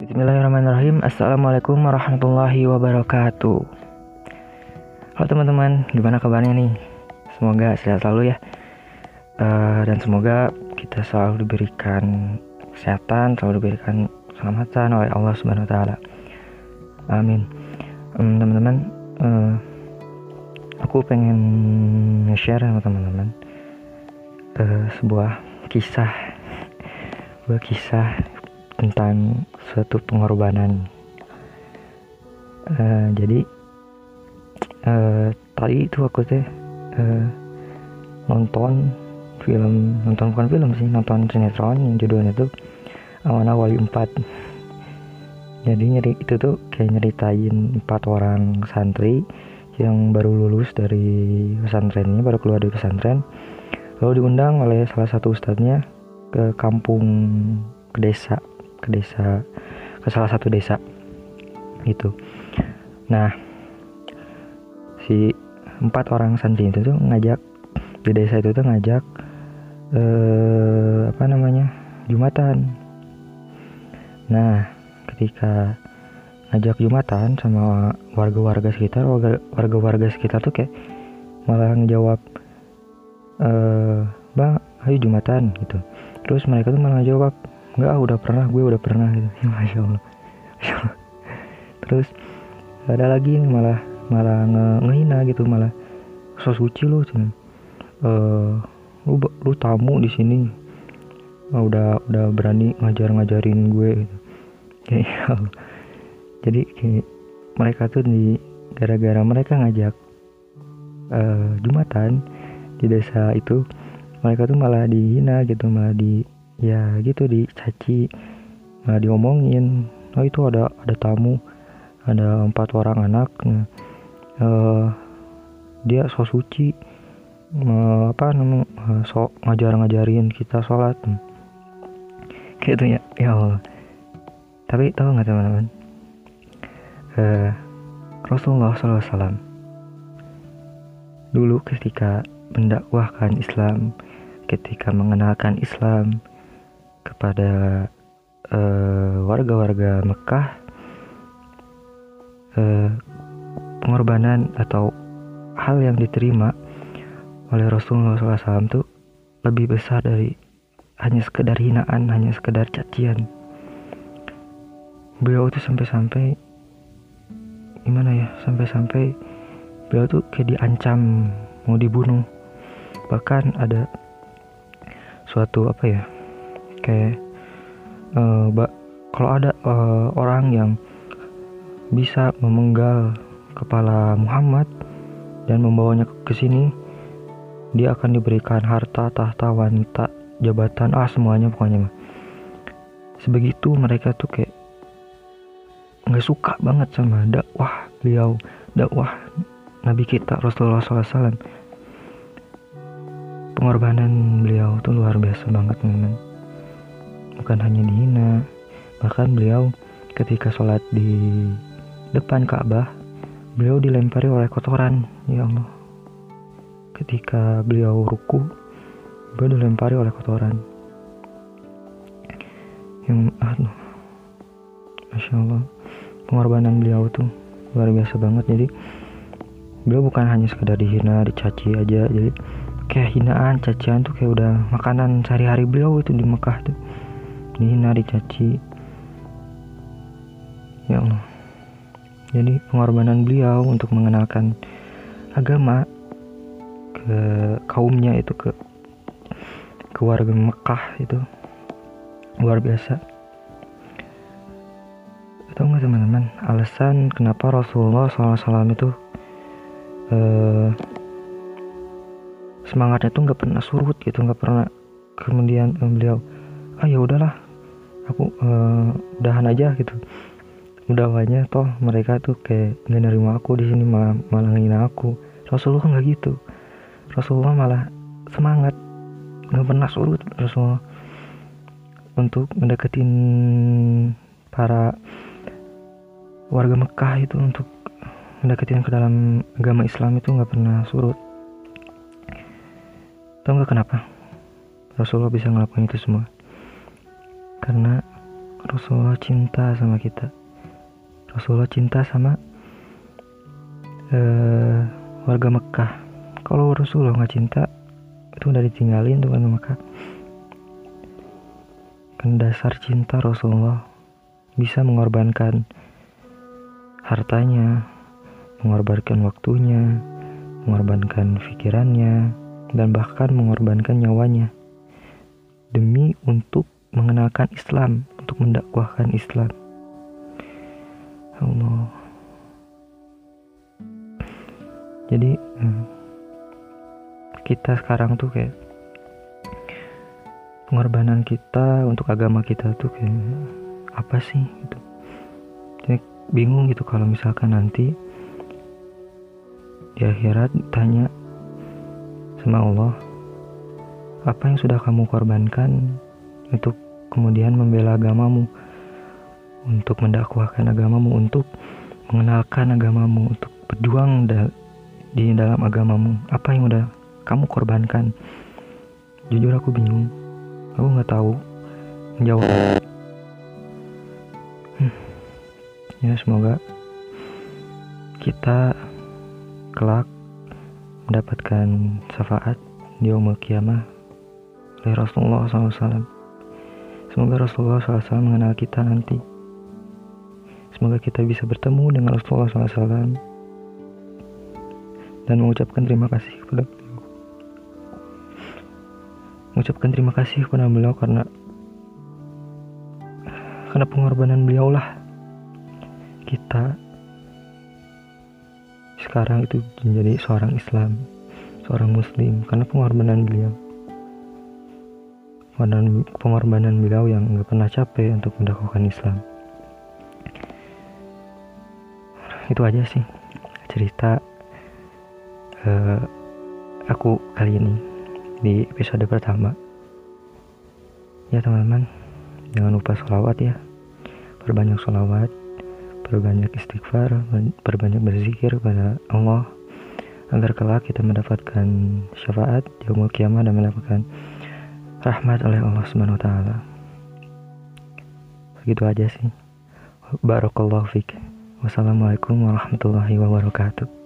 Bismillahirrahmanirrahim. Assalamualaikum warahmatullahi wabarakatuh. Halo teman-teman, gimana kabarnya nih? Semoga sehat selalu ya. Uh, Dan semoga kita selalu diberikan kesehatan Selalu diberikan keselamatan oleh Allah Subhanahu Wa Taala. Amin. Um, Teman-teman uh, Aku pengen nge-share sama teman-teman uh, Sebuah kisah. Sebuah kisah tentang suatu pengorbanan. Uh, jadi uh, tadi itu aku teh uh, nonton film nonton bukan film sih nonton sinetron yang judulnya tuh Amanah Wali 4 jadi nyeri itu tuh kayak nyeritain empat orang santri yang baru lulus dari pesantrennya baru keluar dari pesantren. Lalu diundang oleh salah satu ustadznya ke kampung ke desa ke desa ke salah satu desa gitu. Nah si empat orang santri itu tuh ngajak di desa itu tuh ngajak eh, apa namanya jumatan. Nah ketika ngajak jumatan sama warga-warga sekitar warga-warga sekitar tuh kayak malah ngejawab eh bang ayo jumatan gitu. Terus mereka tuh malah ngejawab enggak udah pernah gue udah pernah gitu. Ya, masya allah. Masya allah. Terus ada lagi nih malah malah nge ngehina gitu malah so suci lu cuman. Uh, lu lu tamu di sini. Oh, udah udah berani ngajar ngajarin gue gitu. Kayak ya jadi kayak mereka tuh di gara-gara mereka ngajak uh, jumatan di desa itu mereka tuh malah dihina gitu malah di ya gitu dicaci nah, diomongin. Oh itu ada ada tamu. Ada empat orang anak. Nah, uh, dia so suci. Uh, apa namanya? Uh, so ngajar ngajarin kita sholat. Kayak itu ya. Ya Allah. Tapi tahu nggak teman-teman? Uh, Rasulullah SAW dulu ketika mendakwahkan Islam ketika mengenalkan Islam kepada uh, warga-warga Mekah uh, pengorbanan atau hal yang diterima oleh Rasulullah SAW itu lebih besar dari hanya sekedar hinaan, hanya sekedar cacian. Beliau itu sampai-sampai gimana ya, sampai-sampai beliau tuh kayak diancam mau dibunuh. Bahkan ada suatu apa ya kayak uh, kalau ada uh, orang yang bisa memenggal kepala Muhammad dan membawanya ke sini dia akan diberikan harta tahta wanita jabatan ah semuanya pokoknya mah. Sebegitu mereka tuh kayak nggak suka banget sama dakwah beliau dakwah Nabi kita Rasulullah SAW pengorbanan beliau tuh luar biasa banget teman-teman bukan hanya dihina bahkan beliau ketika sholat di depan Ka'bah beliau dilempari oleh kotoran ya Allah. Ketika beliau ruku beliau dilempari oleh kotoran. Yang aduh Masya Allah pengorbanan beliau tuh luar biasa banget. Jadi beliau bukan hanya sekedar dihina dicaci aja. Jadi kayak hinaan cacian tuh kayak udah makanan sehari-hari beliau itu di Mekah tuh dihina dicaci ya Allah. Jadi pengorbanan beliau untuk mengenalkan agama ke kaumnya itu ke keluarga Mekah itu luar biasa. Tahu nggak teman-teman alasan kenapa Rasulullah SAW itu eh, semangatnya tuh nggak pernah surut gitu nggak pernah kemudian eh, beliau ah ya udahlah aku uh, udahan aja gitu. Udah banyak toh mereka tuh kayak nggak nerima aku di sini malah malah ngina aku. Rasulullah nggak gitu. Rasulullah malah semangat. Nggak pernah surut Rasulullah. Untuk mendeketin para warga Mekah itu untuk mendeketin ke dalam agama Islam itu nggak pernah surut. Tahu nggak kenapa Rasulullah bisa ngelakuin itu semua karena Rasulullah cinta sama kita. Rasulullah cinta sama uh, warga Mekah. Kalau Rasulullah nggak cinta itu udah ditinggalin tuh kan Mekah. Kan dasar cinta Rasulullah bisa mengorbankan hartanya mengorbankan waktunya mengorbankan pikirannya dan bahkan mengorbankan nyawanya. Demi untuk mengenalkan Islam, untuk mendakwahkan Islam. Allah. Jadi hmm, kita sekarang tuh kayak pengorbanan kita untuk agama kita tuh kayak apa sih gitu. Jadi bingung gitu kalau misalkan nanti di akhirat tanya sama Allah apa yang sudah kamu korbankan untuk kemudian membela agamamu untuk mendakwahkan agamamu untuk mengenalkan agamamu untuk berjuang di dalam agamamu. Apa yang udah kamu korbankan? Jujur aku bingung. Aku nggak tahu menjawab. Hmm. ya semoga kita kelak mendapatkan syafaat di umur kiamah. Oleh Rasulullah SAW. Semoga Rasulullah SAW mengenal kita nanti. Semoga kita bisa bertemu dengan Rasulullah SAW dan mengucapkan terima kasih kepada beliau. Mengucapkan terima kasih kepada beliau karena karena pengorbanan beliau lah kita sekarang itu menjadi seorang Islam, seorang Muslim karena pengorbanan beliau pengorbanan, pengorbanan beliau yang nggak pernah capek untuk mendakwahkan Islam. Itu aja sih cerita uh, aku kali ini di episode pertama. Ya teman-teman jangan lupa sholawat ya. Perbanyak sholawat perbanyak istighfar perbanyak berzikir kepada Allah agar kelak kita mendapatkan syafaat di umur kiamat dan mendapatkan rahmat oleh Allah Subhanahu wa taala. Begitu aja sih. Barakallahu fiik. Wassalamualaikum warahmatullahi wabarakatuh.